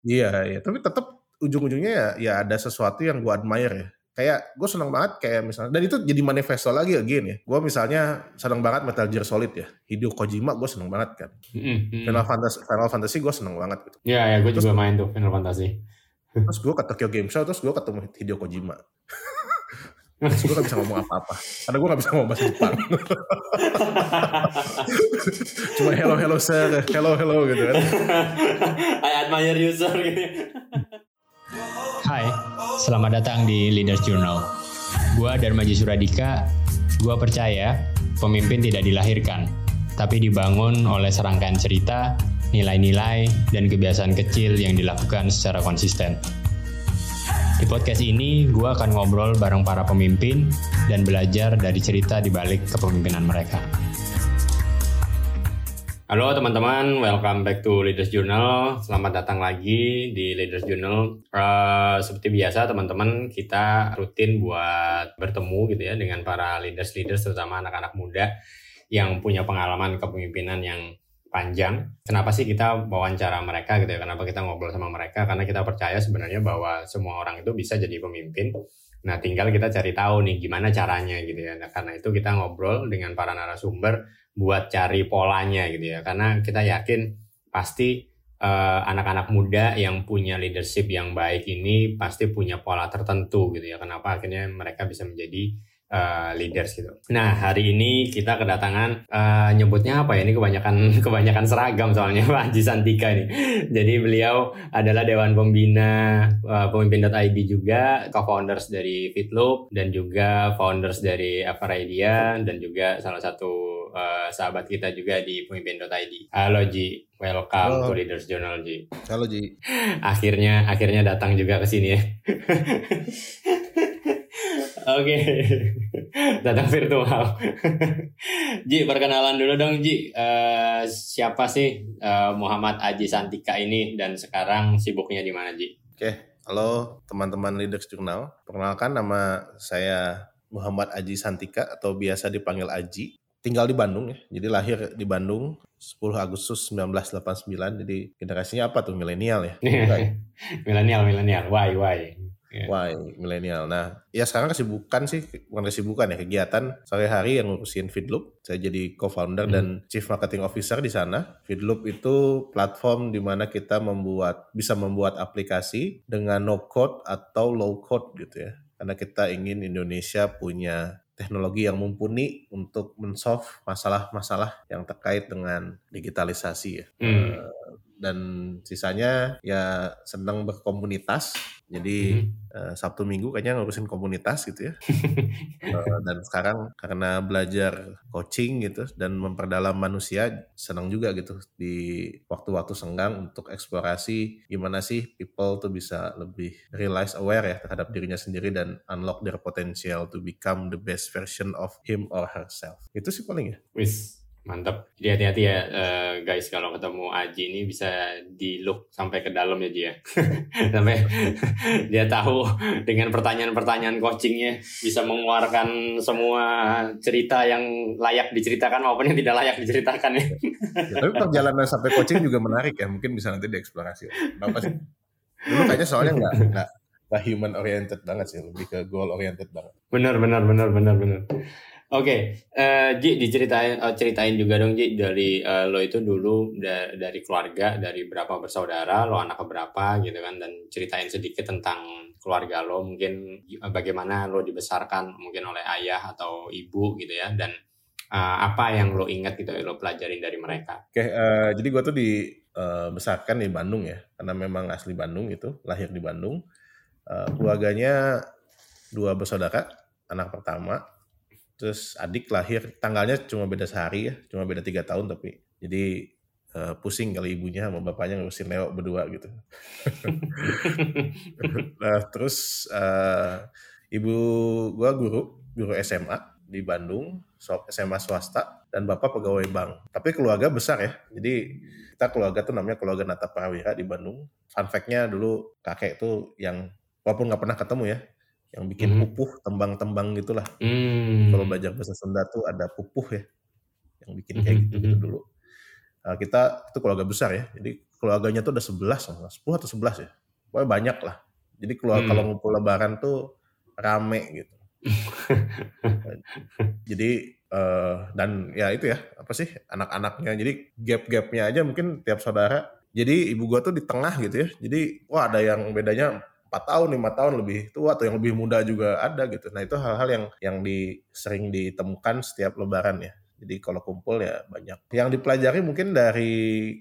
Iya, iya. Tapi tetap ujung-ujungnya ya, ya ada sesuatu yang gue admire ya. Kayak gue seneng banget kayak misalnya, dan itu jadi manifesto lagi again ya. Gue misalnya seneng banget Metal Gear Solid ya. Hideo Kojima gue seneng banget kan. Mm-mm. Final Fantasy, Final Fantasy gue seneng banget gitu. Ya, ya, gue Terus- juga main tuh Final Fantasy. Terus gue ke Tokyo Game Show, terus gue ketemu Hideo Kojima. Terus gue gak bisa ngomong apa-apa. Karena gue gak bisa ngomong bahasa Jepang. Cuma hello, hello sir, hello, hello gitu kan. I admire you sir gitu. Hai, selamat datang di Leaders Journal. Gua Darmaji Suradika. Gua percaya pemimpin tidak dilahirkan, tapi dibangun oleh serangkaian cerita, nilai-nilai, dan kebiasaan kecil yang dilakukan secara konsisten. Di podcast ini, gua akan ngobrol bareng para pemimpin dan belajar dari cerita di balik kepemimpinan mereka. Halo teman-teman, welcome back to Leaders Journal. Selamat datang lagi di Leaders Journal. Eh, seperti biasa teman-teman, kita rutin buat bertemu gitu ya dengan para leaders-leaders terutama anak-anak muda yang punya pengalaman kepemimpinan yang panjang. Kenapa sih kita wawancara mereka gitu ya? Kenapa kita ngobrol sama mereka? Karena kita percaya sebenarnya bahwa semua orang itu bisa jadi pemimpin. Nah, tinggal kita cari tahu nih gimana caranya gitu ya. Nah, karena itu kita ngobrol dengan para narasumber buat cari polanya gitu ya karena kita yakin pasti eh, anak-anak muda yang punya leadership yang baik ini pasti punya pola tertentu gitu ya kenapa akhirnya mereka bisa menjadi eh, leaders gitu. Nah hari ini kita kedatangan eh, nyebutnya apa ya ini kebanyakan kebanyakan seragam soalnya Pak Haji Santika ini. Jadi beliau adalah Dewan Pembina eh, Pemimpin.id juga, co-founders dari Fitloop dan juga founders dari Everidea dan juga salah satu eh, sahabat kita juga di Pemimpin.id. Halo Ji, welcome Halo. to Leaders Journal Ji. Halo Ji. Akhirnya akhirnya datang juga ke sini ya. Oke, datang virtual. Ji, perkenalan dulu dong Ji. Eh, siapa sih eh, Muhammad Aji Santika ini dan sekarang sibuknya di mana Ji? Oke, halo teman-teman Leaders Journal. Perkenalkan nama saya Muhammad Aji Santika atau biasa dipanggil Aji. Tinggal di Bandung ya. Jadi lahir di Bandung 10 Agustus 1989. Jadi generasinya apa tuh? Milenial ya? Ya? milenial, milenial. Why, why? Wah, milenial. Nah, ya sekarang kesibukan sih, bukan kesibukan ya, kegiatan sehari-hari yang ngurusin Feedloop. Saya jadi co-founder Hmm. dan chief marketing officer di sana. Feedloop itu platform di mana kita membuat bisa membuat aplikasi dengan no code atau low code gitu ya. Karena kita ingin Indonesia punya teknologi yang mumpuni untuk men-solve masalah-masalah yang terkait dengan digitalisasi ya Hmm. Dan sisanya ya senang berkomunitas. Jadi Hmm. eh, Sabtu Minggu kayaknya ngurusin komunitas gitu ya. Eh, dan sekarang karena belajar coaching gitu dan memperdalam manusia senang juga gitu di waktu-waktu senggang untuk eksplorasi gimana sih people tuh bisa lebih realize aware ya terhadap dirinya sendiri dan unlock their potential to become the best version of him or herself. Itu sih paling ya. Wis, mantap. Jadi hati-hati ya eh, guys kalau ketemu Aji ini bisa di look sampai ke dalam ya Ji ya. sampai dia tahu dengan pertanyaan-pertanyaan coachingnya bisa mengeluarkan semua cerita yang layak diceritakan maupun yang tidak layak diceritakan ya. Ya, tapi perjalanan sampai coaching juga menarik ya. Mungkin bisa nanti dieksplorasi. Kenapa sih? Dulu kayaknya soalnya nggak nggak human oriented banget sih, lebih ke goal oriented banget. Benar, benar, benar, benar, benar. Oke, eh, Ji diceritain eh, ceritain juga dong Ji dari eh, lo itu dulu da- dari keluarga dari berapa bersaudara, lo anak berapa gitu kan dan ceritain sedikit tentang keluarga lo mungkin bagaimana lo dibesarkan mungkin oleh ayah atau ibu gitu ya dan eh, apa yang lo ingat gitu lo pelajarin dari mereka. Oke, eh, jadi gue tuh dibesarkan di Bandung ya, karena memang asli Bandung gitu, lahir di Bandung. Eh, keluarganya dua bersaudara, anak pertama, terus adik lahir tanggalnya cuma beda sehari ya, cuma beda tiga tahun tapi jadi eh, pusing kali ibunya sama bapaknya ngurusin Leo berdua gitu. Nah, terus eh, ibu gua guru, guru SMA di Bandung, SMA swasta, dan bapak pegawai bank. Tapi keluarga besar ya, jadi kita keluarga tuh namanya keluarga Nata Prawira di Bandung. Fun fact-nya dulu kakek tuh yang, walaupun nggak pernah ketemu ya, yang bikin Mhm. pupuh, tembang-tembang gitulah. Hmm. Kalau belajar bahasa Sunda tuh ada pupuh ya, yang bikin kayak gitu, gitu dulu. Nah, kita itu keluarga besar ya, jadi keluarganya tuh udah 11 10 atau 11 ya. Pokoknya banyak lah. Jadi keluar Hmm. kalau ngumpul lebaran tuh rame gitu. Jadi eh, dan ya itu ya apa sih anak-anaknya. Jadi gap-gapnya aja mungkin tiap saudara. Jadi ibu gua tuh di tengah gitu ya. Jadi wah ada yang bedanya 4 tahun, lima tahun lebih tua atau yang lebih muda juga ada gitu. Nah itu hal-hal yang yang di, sering ditemukan setiap lebaran ya. Jadi kalau kumpul ya banyak. Yang dipelajari mungkin dari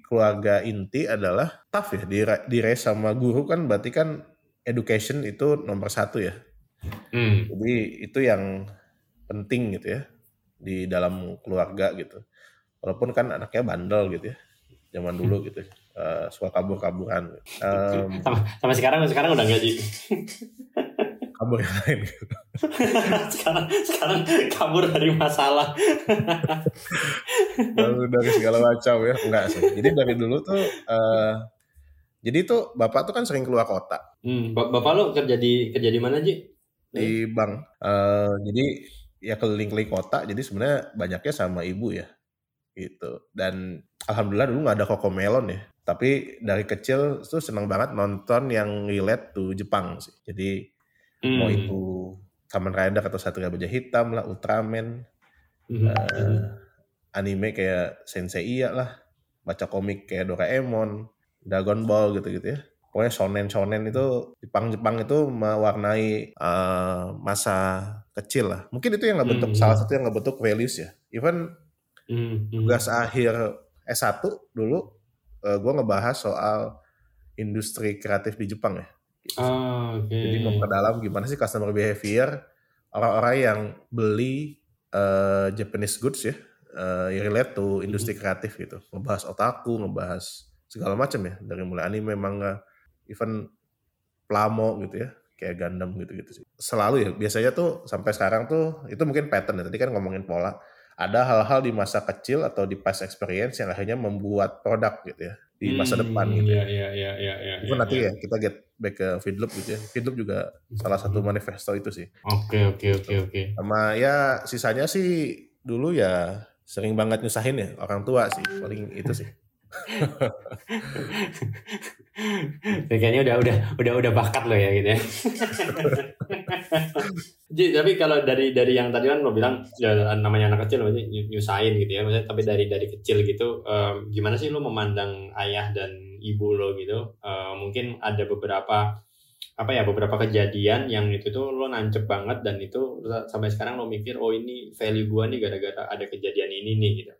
keluarga inti adalah tough ya. Di, sama guru kan berarti kan education itu nomor satu ya. Hmm. Jadi itu yang penting gitu ya di dalam keluarga gitu. Walaupun kan anaknya bandel gitu ya, zaman dulu gitu, uh, suka kabur-kaburan. Um, Sama, sama sekarang sekarang udah enggak sih. kabur yang lain. Sekarang sekarang kabur dari masalah. Baru dari segala macam ya, enggak sih. Jadi dari dulu tuh, uh, jadi tuh bapak tuh kan sering keluar kota Hmm, bap- bapak lu kerja di kerja di mana Ji? di bank. Uh, jadi ya keliling-keliling kota. Jadi sebenarnya banyaknya sama ibu ya, gitu. Dan alhamdulillah dulu nggak ada Cocomelon ya. Tapi dari kecil tuh seneng banget nonton yang relate to Jepang sih. Jadi Hmm. mau itu Kamen Rider atau Satria Baja Hitam lah, Ultraman, Hmm. eh, anime kayak Sensei Iya lah, baca komik kayak Doraemon, Dragon Ball gitu-gitu ya. Pokoknya shonen-shonen itu Jepang-Jepang itu mewarnai eh, masa kecil lah. Mungkin itu yang nggak bentuk Hmm. salah satu yang nggak bentuk values ya. Even Hmm, hmm. tugas akhir S1 dulu gue ngebahas soal industri kreatif di Jepang ya. Ah, oke. Jadi memperdalam gimana sih customer behavior orang-orang yang beli eh, Japanese goods ya, eh, yang relate to industri kreatif gitu. Ngebahas otaku, ngebahas segala macam ya, dari mulai anime, manga, even plamo gitu ya, kayak Gundam gitu-gitu sih. Selalu ya, biasanya tuh sampai sekarang tuh itu mungkin pattern ya. Tadi kan ngomongin pola. Ada hal-hal di masa kecil atau di past experience yang akhirnya membuat produk gitu ya di masa Hmm, depan gitu. Iya, iya, iya, iya, iya. Itu iya, nanti iya. ya kita get back ke Feedloop gitu ya. Feedloop juga salah satu manifesto itu sih. Oke, oke, oke, oke. Sama ya sisanya sih dulu ya sering banget nyusahin ya orang tua sih paling itu sih. Kayaknya udah udah udah udah bakat lo ya gitu ya. Ji, tapi kalau dari dari yang tadi kan lo bilang ya, namanya anak kecil ny- nyusahin gitu ya, maksudnya tapi dari dari kecil gitu, em, gimana sih lo memandang ayah dan ibu lo gitu? Eh, mungkin ada beberapa apa ya beberapa kejadian yang itu tuh lo nancep banget dan itu sampai sekarang lo mikir oh ini value gua nih gara-gara ada kejadian ini nih gitu.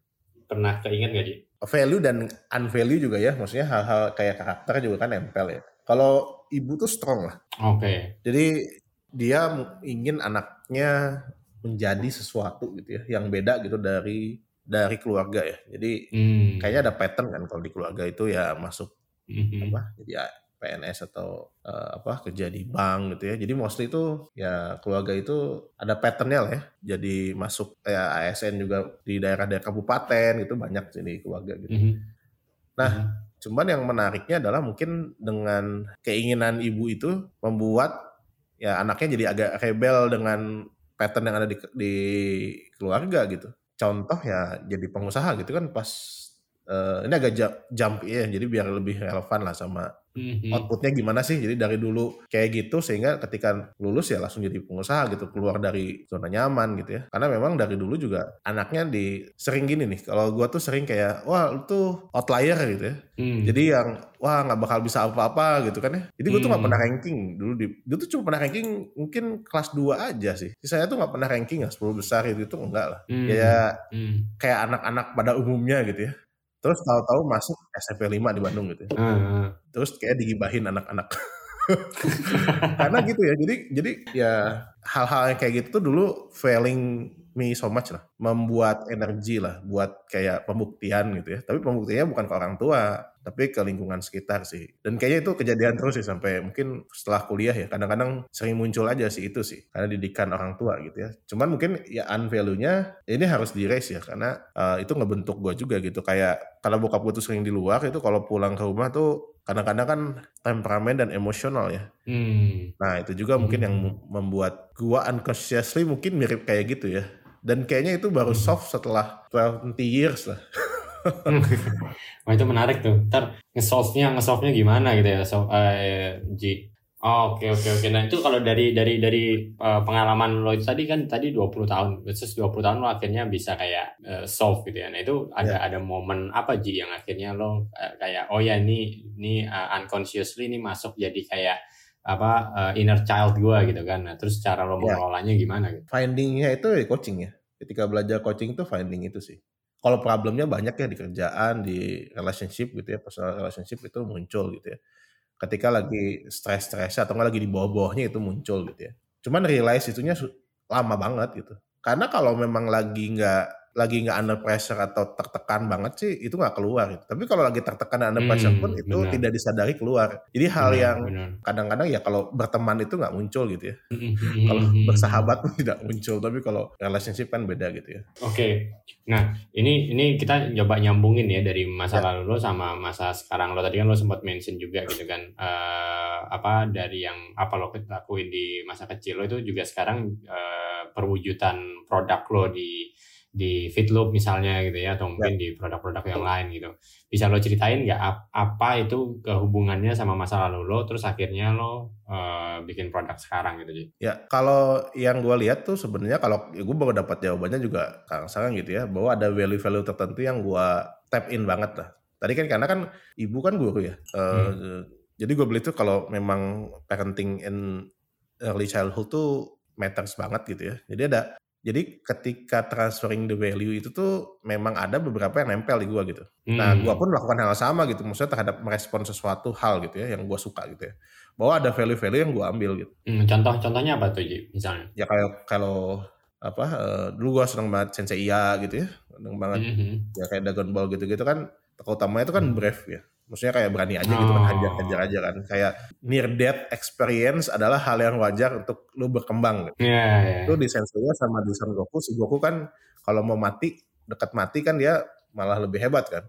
Pernah keinget gak Ji? Value dan unvalue juga ya, maksudnya hal-hal kayak karakter juga kan nempel ya. Kalau ibu tuh strong lah. Oke. Jadi dia ingin anaknya menjadi sesuatu gitu ya, yang beda gitu dari dari keluarga ya. Jadi Hmm. kayaknya ada pattern kan kalau di keluarga itu ya masuk Mhm. apa jadi PNS atau eh, apa kerja di bank gitu ya. Jadi mostly itu ya keluarga itu ada patternnya lah ya. Jadi masuk ya ASN juga di daerah-daerah kabupaten gitu banyak sih di keluarga gitu. Mhm. Nah, Mhm. Cuman yang menariknya adalah mungkin dengan keinginan ibu itu membuat ya anaknya jadi agak rebel dengan pattern yang ada di, di keluarga gitu. Contoh ya jadi pengusaha gitu kan pas eh, ini agak ju- jump ya jadi biar lebih relevan lah sama Mhm. outputnya gimana sih jadi dari dulu kayak gitu sehingga ketika lulus ya langsung jadi pengusaha gitu keluar dari zona nyaman gitu ya karena memang dari dulu juga anaknya di sering gini nih kalau gua tuh sering kayak wah lu tuh outlier gitu ya Hmm. jadi yang wah nggak bakal bisa apa-apa gitu kan ya jadi gue tuh nggak Hmm. pernah ranking dulu di gue tuh cuma pernah ranking mungkin kelas 2 aja sih sisanya tuh nggak pernah ranking ya 10 besar itu itu enggak lah Hmm. ya Hmm. kayak anak-anak pada umumnya gitu ya terus tahu-tahu masuk SMP 5 di Bandung gitu ya. Ah. terus kayak digibahin anak-anak. Karena gitu ya jadi jadi ya hal-hal yang kayak gitu tuh dulu failing me so much lah. Membuat energi lah buat kayak pembuktian gitu ya. Tapi pembuktiannya bukan ke orang tua tapi ke lingkungan sekitar sih dan kayaknya itu kejadian terus sih sampai mungkin setelah kuliah ya kadang-kadang sering muncul aja sih itu sih karena didikan orang tua gitu ya cuman mungkin ya unvalue-nya ini harus di raise ya karena eh, itu ngebentuk gue juga gitu kayak kalau bokap gue tuh sering di luar itu kalau pulang ke rumah tuh kadang-kadang kan temperamen dan emosional ya Hmm. Nah itu juga mungkin Hmm. yang membuat gua unconsciously mungkin mirip kayak gitu ya. Dan kayaknya itu baru Hmm. soft setelah 20 years lah. Wah itu menarik tuh. Ntar nge-solve-nya, nge-solve-nya gimana gitu ya, so, uh, Ji. Oh, oke oke oke. Nah itu kalau dari dari dari uh, pengalaman lo itu tadi kan tadi 20 tahun, terus 20 tahun lo akhirnya bisa kayak uh, solve gitu ya. Nah itu ada yeah. ada momen apa Ji yang akhirnya lo uh, kayak oh ya ini ini uh, unconsciously ini masuk jadi kayak apa uh, inner child gue gitu kan. Nah, terus cara lo yeah. mengelolanya gimana gitu? Findingnya itu ya coaching ya. Ketika belajar coaching itu finding itu sih. Kalau problemnya banyak ya di kerjaan, di relationship gitu ya, personal relationship itu muncul gitu ya ketika lagi stres-stres atau nggak lagi di bawah-bawahnya itu muncul gitu ya. Cuman realize itunya lama banget gitu. Karena kalau memang lagi nggak lagi nggak under pressure atau tertekan banget sih itu nggak keluar gitu. Tapi kalau lagi tertekan under pressure hmm, pun itu benar. tidak disadari keluar. Jadi hal benar, yang kadang-kadang ya kalau berteman itu nggak muncul gitu ya. Hmm, hmm, kalau bersahabat pun tidak muncul. Tapi kalau relationship kan beda gitu ya. Oke. Okay. Nah ini ini kita coba nyambungin ya dari masa ya. lalu lo sama masa sekarang lo tadi kan lo sempat mention juga gitu kan uh, apa dari yang apa lo lakuin di masa kecil lo itu juga sekarang uh, perwujudan produk lo di di Fitloop misalnya gitu ya atau mungkin ya. di produk-produk yang lain gitu. Bisa lo ceritain nggak apa itu kehubungannya sama masa lalu lo terus akhirnya lo uh, bikin produk sekarang gitu sih ya kalau yang gue lihat tuh sebenarnya kalau ya gue baru dapat jawabannya juga sekarang gitu ya bahwa ada value-value tertentu yang gue tap in banget lah. Tadi kan karena kan ibu kan guru ya uh, hmm. jadi gue beli tuh kalau memang parenting in early childhood tuh matters banget gitu ya. Jadi ada jadi ketika transferring the value itu tuh memang ada beberapa yang nempel di gua gitu. Hmm. Nah, gua hmm. pun melakukan hal sama gitu, maksudnya terhadap merespon sesuatu hal gitu ya yang gua suka gitu ya. Bahwa ada value-value yang gua ambil gitu. Hmm, contoh contohnya apa tuh Ji, misalnya? Ya kayak kalau apa uh, dulu gua seneng banget Sensei Iya gitu ya. Seneng banget. Mm -hmm. Ya kayak Dragon Ball gitu-gitu kan utamanya itu kan hmm. Brave ya maksudnya kayak berani aja gitu kan hajar-hajar aja kan kayak near death experience adalah hal yang wajar untuk lu berkembang gitu. Yeah, yeah. itu di sama di Son Goku si Goku kan kalau mau mati dekat mati kan dia malah lebih hebat kan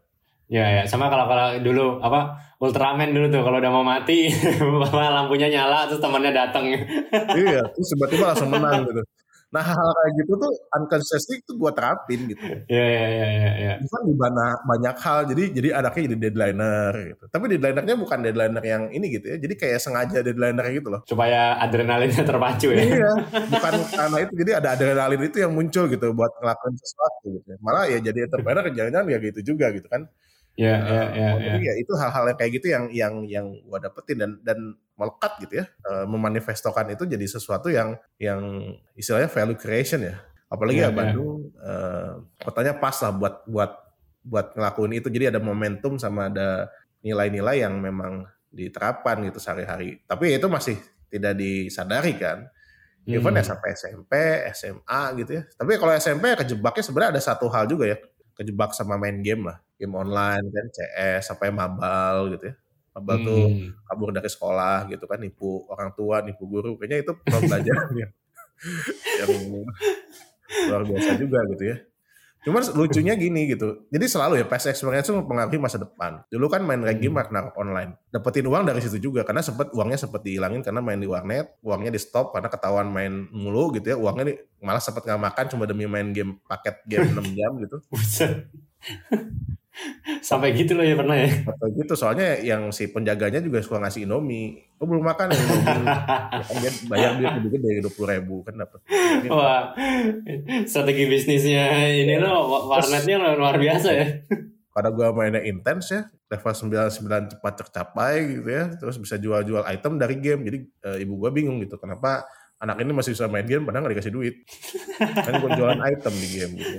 Ya, ya, sama kalau kalau dulu apa Ultraman dulu tuh kalau udah mau mati lampunya nyala terus temannya datang. iya, terus tiba-tiba langsung menang gitu. Nah hal, hal kayak gitu tuh unconsciously itu gue terapin gitu. Iya iya iya iya. Ya. Even di mana banyak hal jadi jadi anaknya jadi deadlineer gitu. Tapi deadlinernya bukan deadlineer yang ini gitu ya. Jadi kayak sengaja deadlineer gitu loh. Supaya adrenalinnya terpacu ya. Iya. Bukan karena itu jadi ada adrenalin itu yang muncul gitu buat ngelakuin sesuatu gitu. Malah ya jadi entrepreneur jangan-jangan ya gitu juga gitu kan. Iya, iya, iya. Jadi ya itu hal-hal yang kayak gitu yang yang yang gue dapetin dan dan melekat gitu ya, uh, memanifestokan itu jadi sesuatu yang yang istilahnya value creation ya. Apalagi yeah, ya Bandung, yeah. uh, kotanya pas lah buat buat buat ngelakuin itu. Jadi ada momentum sama ada nilai-nilai yang memang diterapkan gitu sehari-hari. Tapi itu masih tidak disadari kan. Hmm. Even ya sampai SMP, SMA gitu ya. Tapi kalau SMP kejebaknya sebenarnya ada satu hal juga ya. Kejebak sama main game lah. Game online kan, CS, sampai mabal gitu ya Abal hmm. tuh kabur dari sekolah gitu kan, nipu orang tua, nipu guru. Kayaknya itu pembelajaran yang, yang luar biasa juga gitu ya. Cuman lucunya gini gitu. Jadi selalu ya past experience itu mempengaruhi masa depan. Dulu kan main game hmm. Ragnarok online. Dapetin uang dari situ juga karena sempat uangnya sempat dihilangin karena main di warnet, uangnya di stop karena ketahuan main mulu gitu ya. Uangnya di, malah sempat nggak makan cuma demi main game paket game 6 jam gitu. Sampai gitu loh ya pernah ya. Sampai gitu soalnya yang si penjaganya juga suka ngasih Indomie. Oh belum makan ya ya dia bayar dia lebih gede dua puluh ribu kan dapat. Wah strategi bisnisnya ini loh warnetnya luar biasa ya. Karena gue mainnya intens ya, level 99 cepat tercapai gitu ya, terus bisa jual-jual item dari game. Jadi e, ibu gue bingung gitu, kenapa anak ini masih bisa main game padahal gak dikasih duit. kan gue jualan item di game gitu.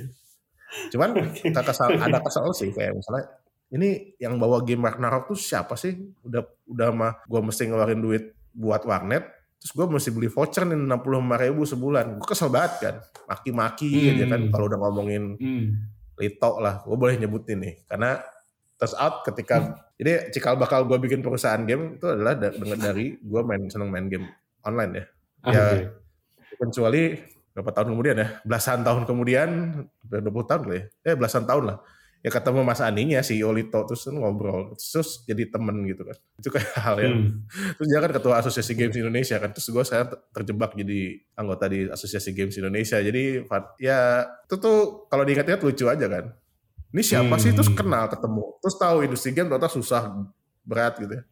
Cuman okay. kesal, ada kesal sih kayak misalnya ini yang bawa game Ragnarok tuh siapa sih? Udah udah mah gue mesti ngeluarin duit buat warnet, terus gue mesti beli voucher nih enam puluh lima ribu sebulan. Gue kesel banget kan, maki-maki hmm. aja kan kalau udah ngomongin hmm. Lito lah, gue boleh nyebutin nih karena terus out ketika hmm. jadi cikal bakal gue bikin perusahaan game itu adalah dengan dari gue main seneng main game online ya. Ah, ya okay. kecuali berapa tahun kemudian ya belasan tahun kemudian 20 tahun lah ya eh belasan tahun lah ya ketemu Mas Aninya si Olito terus ngobrol terus jadi temen gitu kan itu kayak hal yang hmm. terus dia kan ketua Asosiasi Games Indonesia kan terus gue saya terjebak jadi anggota di Asosiasi Games Indonesia jadi ya itu tuh kalau diingat-ingat lucu aja kan Ini siapa sih? Terus Hmm. kenal, ketemu. Terus tahu industri game ternyata susah, berat gitu ya.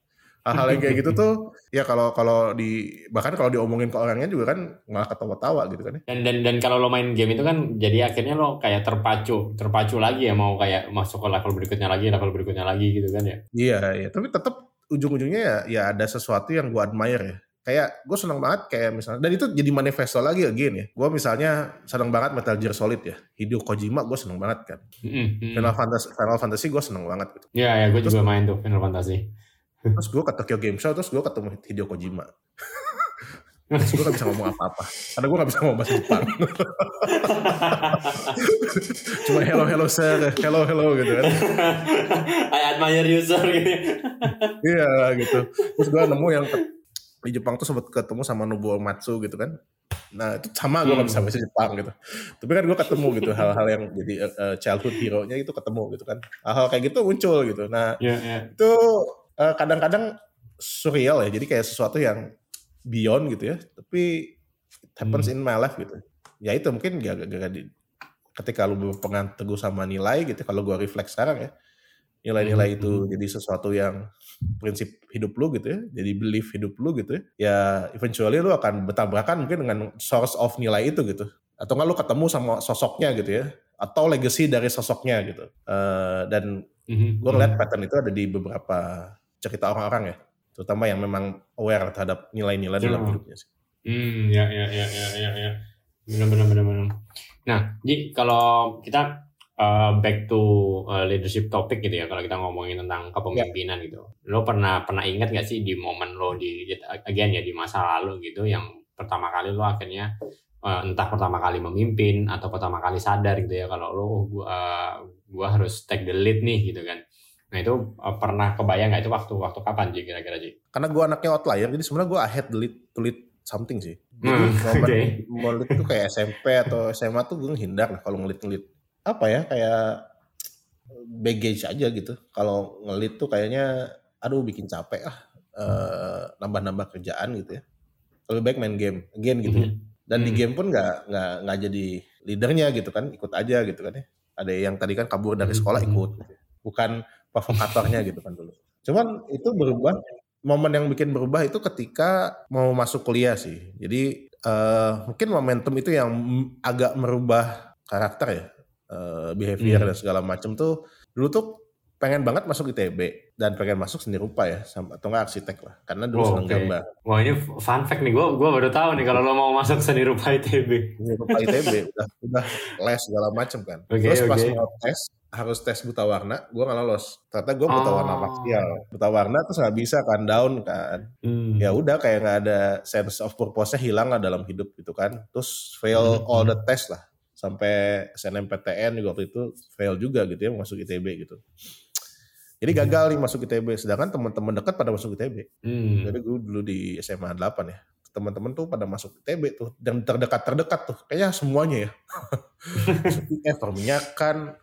Hal-hal yang kayak gitu tuh, ya kalau kalau di bahkan kalau diomongin ke orangnya juga kan malah ketawa-tawa gitu kan ya. Dan dan dan kalau lo main game itu kan jadi akhirnya lo kayak terpacu, terpacu lagi ya mau kayak masuk ke level berikutnya lagi, level berikutnya lagi gitu kan ya. Iya, iya. Tapi tetap ujung-ujungnya ya, ya ada sesuatu yang gue admire ya. Kayak gue seneng banget kayak misalnya, dan itu jadi manifesto lagi again ya. Gue misalnya seneng banget Metal Gear Solid ya. Hideo Kojima gue seneng banget kan. Mm. Final Fantasy, Final Fantasy gue seneng banget gitu. Ya ya gue Terus- juga main tuh Final Fantasy. Terus gue ke Tokyo Game Show, terus gue ketemu Hideo Kojima. Terus gue gak bisa ngomong apa-apa. Karena gue gak bisa ngomong bahasa Jepang. Cuma hello hello sir, hello hello gitu kan. I admire you sir gitu. Iya gitu. Terus gue nemu yang di Jepang tuh sempat ketemu sama Nobuo Matsu gitu kan. Nah itu sama gue gak bisa bahasa Jepang gitu. Tapi kan gue ketemu gitu hal-hal yang jadi eh, childhood hero-nya itu ketemu gitu kan. Hal-hal kayak gitu muncul gitu. Nah Ya ya. itu eh, kadang-kadang surreal ya. Jadi kayak sesuatu yang beyond gitu ya. Tapi it happens in my life gitu. Ya itu mungkin gak, gak, gak di, ketika lu berpegang teguh sama nilai gitu. Kalau gue refleks sekarang ya. Nilai-nilai Hmm, itu jadi sesuatu yang prinsip hidup lu gitu ya. Jadi belief hidup lu gitu ya. Ya eventually lu akan bertabrakan mungkin dengan source of nilai itu gitu. Atau nggak lu ketemu sama sosoknya gitu ya. Atau legacy dari sosoknya gitu. Eh, dan Mhm, gue ngeliat pattern itu ada di beberapa cerita orang-orang ya terutama yang memang aware terhadap nilai-nilai dalam Hmm. hidupnya sih. Hmm, ya, ya, ya, ya, ya, ya. Benar, benar, benar, benar. Nah, Ji, kalau kita uh, back to uh, leadership topic gitu ya, kalau kita ngomongin tentang kepemimpinan gitu, lo pernah pernah ingat gak sih di momen lo di again ya di masa lalu gitu, yang pertama kali lo akhirnya uh, entah pertama kali memimpin atau pertama kali sadar gitu ya, kalau lo gua, uh, gua harus take the lead nih gitu kan. Nah itu uh, pernah kebayang nggak itu waktu waktu kapan Ji kira-kira Ji? Karena gue anaknya outlier, jadi sebenarnya gue ahead lead, to lead something sih. Jadi Hmm, momen lead tuh kayak SMP atau SMA tuh gue ngehindar lah kalau ngelit-ngelit. Apa ya, kayak baggage aja gitu. Kalau ngelit tuh kayaknya, aduh bikin capek ah. Eh, nambah-nambah kerjaan gitu ya. Lebih baik main game, again gitu ya. Dan di Hmm. game pun nggak nggak nggak jadi leadernya gitu kan, ikut aja gitu kan ya. Ada yang tadi kan kabur dari Hmm. sekolah ikut, gitu. bukan provokatornya gitu kan dulu. Cuman itu berubah, momen yang bikin berubah itu ketika mau masuk kuliah sih. Jadi eh, mungkin momentum itu yang agak merubah karakter ya, eh, behavior Hmm. dan segala macam tuh. Dulu tuh pengen banget masuk ITB dan pengen masuk seni rupa ya, sama- atau nggak arsitek lah. Karena dulu Oh, seneng oke. gambar. Wah ini fun fact nih, gue gua baru tahu nih kalau lo mau masuk seni rupa ITB. Seni rupa ITB udah udah les segala macam kan. Oke, Terus pas oke. mau tes harus tes buta warna, gue nggak lolos. Ternyata gue buta Oh. warna parsial. Buta warna terus nggak bisa kan down kan. Hmm. Ya udah kayak nggak ada sense of purpose-nya hilang lah dalam hidup gitu kan. Terus fail Hmm. all the test lah. Sampai SNMPTN juga waktu itu fail juga gitu ya masuk ITB gitu. Jadi gagal nih masuk ITB. Sedangkan teman-teman dekat pada masuk ITB. Hmm. Jadi gue dulu di SMA 8 ya. Teman-teman tuh pada masuk ITB tuh. Dan terdekat-terdekat tuh. Kayaknya semuanya ya. eh, perminyakan,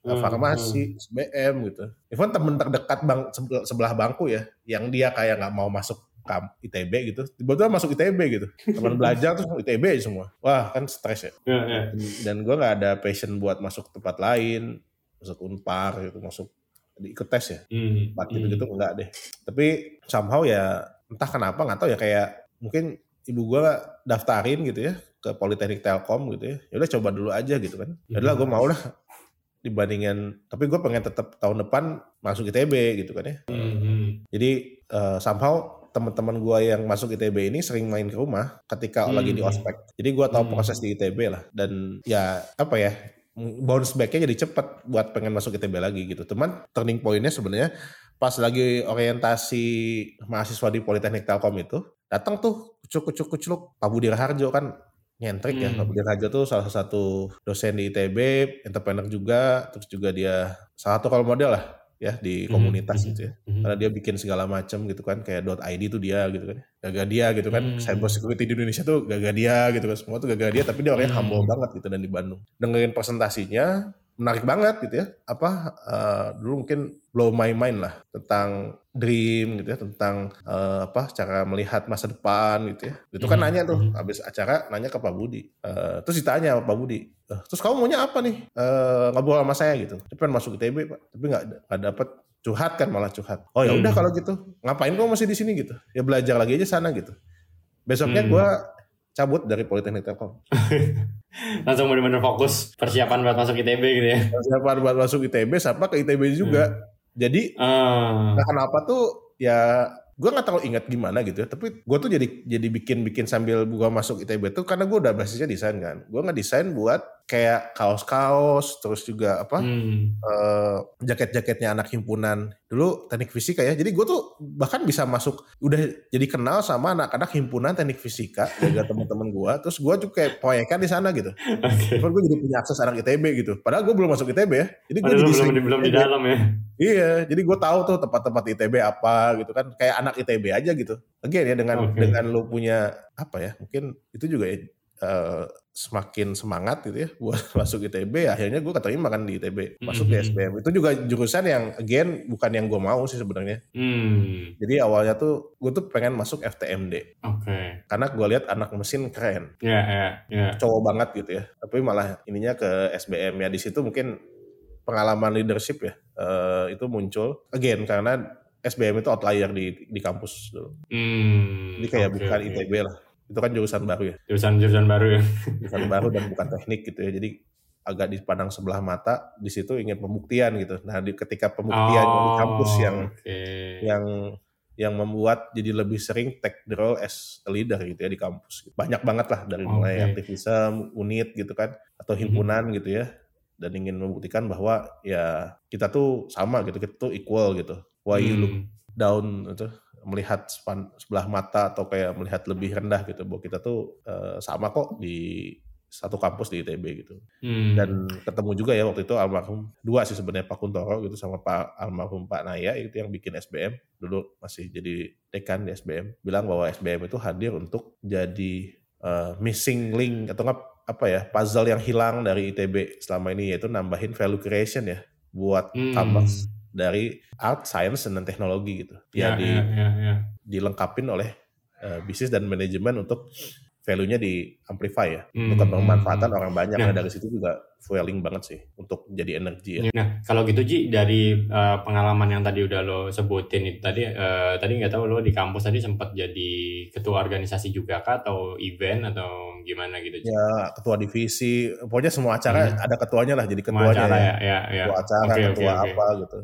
Hmm, farmasi, SBM gitu. Even temen terdekat bang, sebelah, bangku ya. Yang dia kayak nggak mau masuk kam ITB gitu. Tiba-tiba masuk ITB gitu. Teman belajar tuh ITB aja semua. Wah kan stres ya. Ya, ya. Dan gue nggak ada passion buat masuk tempat lain. Masuk unpar gitu. Masuk ikut tes ya. Hmm. empat gitu gitu enggak deh. Tapi somehow ya entah kenapa nggak tahu ya kayak mungkin ibu gua daftarin gitu ya ke Politeknik Telkom gitu ya. Ya udah coba dulu aja gitu kan. Ya udah gue mau lah. Dibandingin tapi gue pengen tetap tahun depan masuk ITB gitu kan ya. Hmm, hmm. jadi eh, somehow teman-teman gua yang masuk ITB ini sering main ke rumah ketika Hmm. lagi di ospek. Jadi gua tahu Hmm. proses di ITB lah. Dan ya apa ya bounce back-nya jadi cepet buat pengen masuk ITB lagi gitu. Teman turning point-nya sebenarnya pas lagi orientasi mahasiswa di Politeknik Telkom itu datang tuh kucuk-kucuk-kucuk Pak Budi Raharjo kan nyentrik ya. Hmm. Pak Budi Raharjo tuh salah satu dosen di ITB, entrepreneur juga, terus juga dia salah satu role model lah ya di Hmm. komunitas Hmm. gitu ya. Hmm. Karena dia bikin segala macam gitu kan kayak .id tuh dia gitu kan. Gagal dia gitu kan. Hmm. Cyber security di Indonesia tuh gagal dia gitu kan. Semua tuh gagal dia tapi dia orangnya Hmm. humble banget gitu dan di Bandung. Dengerin presentasinya menarik banget gitu ya. Apa uh, dulu mungkin blow my mind lah tentang dream gitu ya, tentang uh, apa cara melihat masa depan gitu ya. Itu kan mm -hmm. nanya tuh mhm. habis acara nanya ke Pak Budi. Uh, terus ditanya Pak Budi, terus kamu maunya apa nih? Uh, ngobrol sama saya gitu. Tapi kan masuk ITB Pak, tapi nggak nggak dapet curhat kan malah curhat. Oh ya udah hmm. kalau gitu, ngapain kamu masih di sini gitu? Ya belajar lagi aja sana gitu. Besoknya hmm. gue cabut dari Politeknik Telkom. Langsung benar-benar fokus persiapan buat masuk ITB gitu ya. Persiapan buat masuk ITB sama ke ITB juga. Hmm. Jadi uh. nah kenapa tuh ya gue nggak terlalu ingat gimana gitu ya tapi gue tuh jadi jadi bikin bikin sambil gue masuk ITB tuh karena gue udah basisnya desain kan gue nggak desain buat kayak kaos-kaos terus juga apa hmm. uh, jaket-jaketnya anak himpunan. Dulu teknik fisika ya jadi gue tuh bahkan bisa masuk udah jadi kenal sama anak-anak himpunan teknik fisika jaga teman-teman gue terus gue juga kayak proyekan di sana gitu. Okay. gue jadi punya akses anak ITB gitu. Padahal gue belum masuk ITB ya. Jadi gue jadi belum, belum di dalam ya. Iya jadi gue tahu tuh tempat-tempat ITB apa gitu kan. Kayak anak ITB aja gitu. Again ya dengan okay. dengan lu punya apa ya mungkin itu juga ya uh, semakin semangat gitu ya buat masuk ITB akhirnya gue keterima kan di ITB masuk mm -hmm. di SBM itu juga jurusan yang again bukan yang gue mau sih sebenarnya mm. jadi awalnya tuh gue tuh pengen masuk FTMD okay. karena gue lihat anak mesin keren yeah, yeah, yeah. cowok banget gitu ya tapi malah ininya ke SBM ya di situ mungkin pengalaman leadership ya uh, itu muncul again karena SBM itu outlier di di kampus dulu. Hmm, Jadi kayak okay, bukan okay. ITB lah itu kan jurusan baru ya jurusan jurusan baru ya jurusan baru dan bukan teknik gitu ya jadi agak dipandang sebelah mata di situ ingin pembuktian gitu nah di ketika pembuktian oh, di kampus yang okay. yang yang membuat jadi lebih sering take the role as a leader gitu ya di kampus banyak banget lah dari mulai okay. aktivisme unit gitu kan atau mhm. himpunan mm-hmm. gitu ya dan ingin membuktikan bahwa ya kita tuh sama gitu kita tuh equal gitu why mm. you look hmm. down itu melihat span, sebelah mata atau kayak melihat lebih rendah gitu. Bahwa kita tuh uh, sama kok di satu kampus di ITB gitu. Hmm. dan ketemu juga ya waktu itu almarhum dua sih sebenarnya Pak Kuntoro gitu sama Pak almarhum Pak Naya itu yang bikin SBM dulu masih jadi dekan di SBM bilang bahwa SBM itu hadir untuk jadi uh, missing link atau nggak apa ya puzzle yang hilang dari ITB selama ini yaitu nambahin value creation ya buat hmm. kampus dari art, science dan teknologi gitu. Ya, ya di ya, ya, ya. dilengkapin oleh uh, bisnis dan manajemen untuk value-nya di amplify ya hmm. untuk pemanfaatan orang banyak nah, dari situ juga fueling banget sih untuk jadi energi ya. Nah kalau gitu Ji dari uh, pengalaman yang tadi udah lo sebutin itu tadi uh, tadi nggak tahu lo di kampus tadi sempat jadi ketua organisasi juga kah atau event atau gimana gitu? Ji? Ya ketua divisi pokoknya semua acara hmm. ada ketuanya lah jadi ketuanya acara, ya. Ya, ya. ketua acara okay, ketua okay, apa okay. gitu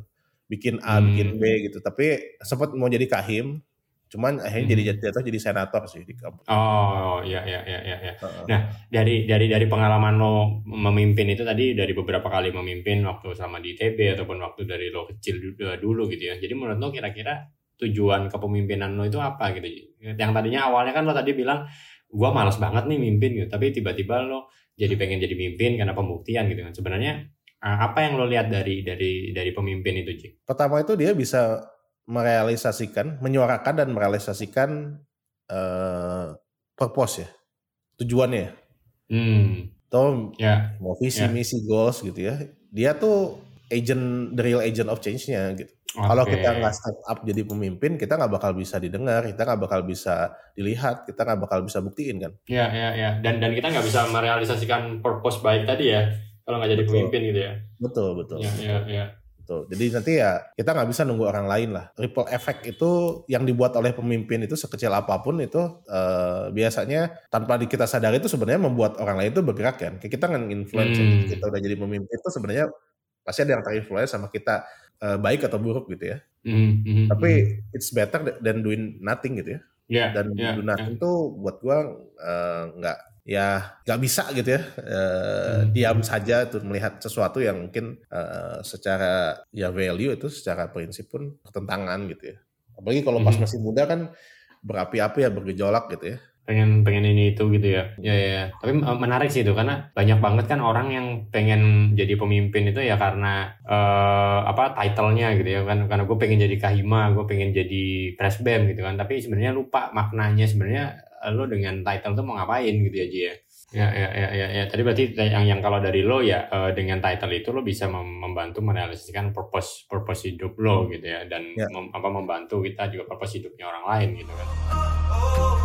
bikin A, hmm. bikin B gitu. Tapi sempat mau jadi kahim, cuman akhirnya hmm. jadi jatuh jadi senator sih di kampus. Oh iya iya iya iya. Ya. Uh-uh. Nah dari dari dari pengalaman lo memimpin itu tadi dari beberapa kali memimpin waktu sama di ITB ataupun waktu dari lo kecil dulu gitu ya. Jadi menurut lo kira-kira tujuan kepemimpinan lo itu apa gitu? Yang tadinya awalnya kan lo tadi bilang gua malas banget nih mimpin gitu, tapi tiba-tiba lo jadi pengen jadi mimpin karena pembuktian gitu kan. Sebenarnya apa yang lo lihat dari dari dari pemimpin itu, Cik? Pertama itu dia bisa merealisasikan, menyuarakan dan merealisasikan uh, purpose ya, tujuannya. Ya. Hmm. Atau ya. mau visi, ya. misi, goals gitu ya. Dia tuh agent, the real agent of change-nya gitu. Okay. Kalau kita nggak step up jadi pemimpin, kita nggak bakal bisa didengar, kita nggak bakal bisa dilihat, kita nggak bakal bisa buktiin kan. Iya, iya, iya. Dan dan kita nggak bisa merealisasikan purpose baik tadi ya kalau nggak jadi betul. pemimpin gitu ya. Betul betul. Ya, ya, ya. Betul. Jadi nanti ya kita nggak bisa nunggu orang lain lah. Ripple effect itu yang dibuat oleh pemimpin itu sekecil apa pun itu uh, biasanya tanpa kita sadari itu sebenarnya membuat orang lain itu bergerak kan. Kayak kita nggak influence hmm. kita udah jadi pemimpin itu sebenarnya pasti ada yang terinfluence sama kita uh, baik atau buruk gitu ya. Hmm. Hmm. Tapi hmm. it's better than doing nothing gitu ya. Yeah, Dan yeah, do nothing yeah. tuh buat gua uh, nggak ya nggak bisa gitu ya uh, hmm. diam saja tuh melihat sesuatu yang mungkin uh, secara ya value itu secara prinsip pun pertentangan gitu ya apalagi kalau pas hmm. masih muda kan berapi-api ya bergejolak gitu ya pengen pengen ini itu gitu ya. ya ya ya tapi menarik sih itu karena banyak banget kan orang yang pengen jadi pemimpin itu ya karena uh, apa titlenya gitu ya kan karena gue pengen jadi kahima gue pengen jadi presbem gitu kan tapi sebenarnya lupa maknanya sebenarnya lo dengan title tuh mau ngapain gitu ya Ji ya. Ya, ya, ya, ya, ya. Tadi berarti yang yang kalau dari lo ya uh, dengan title itu lo bisa mem membantu merealisasikan purpose purpose hidup lo gitu ya dan ya. Mem apa membantu kita juga purpose hidupnya orang lain gitu kan.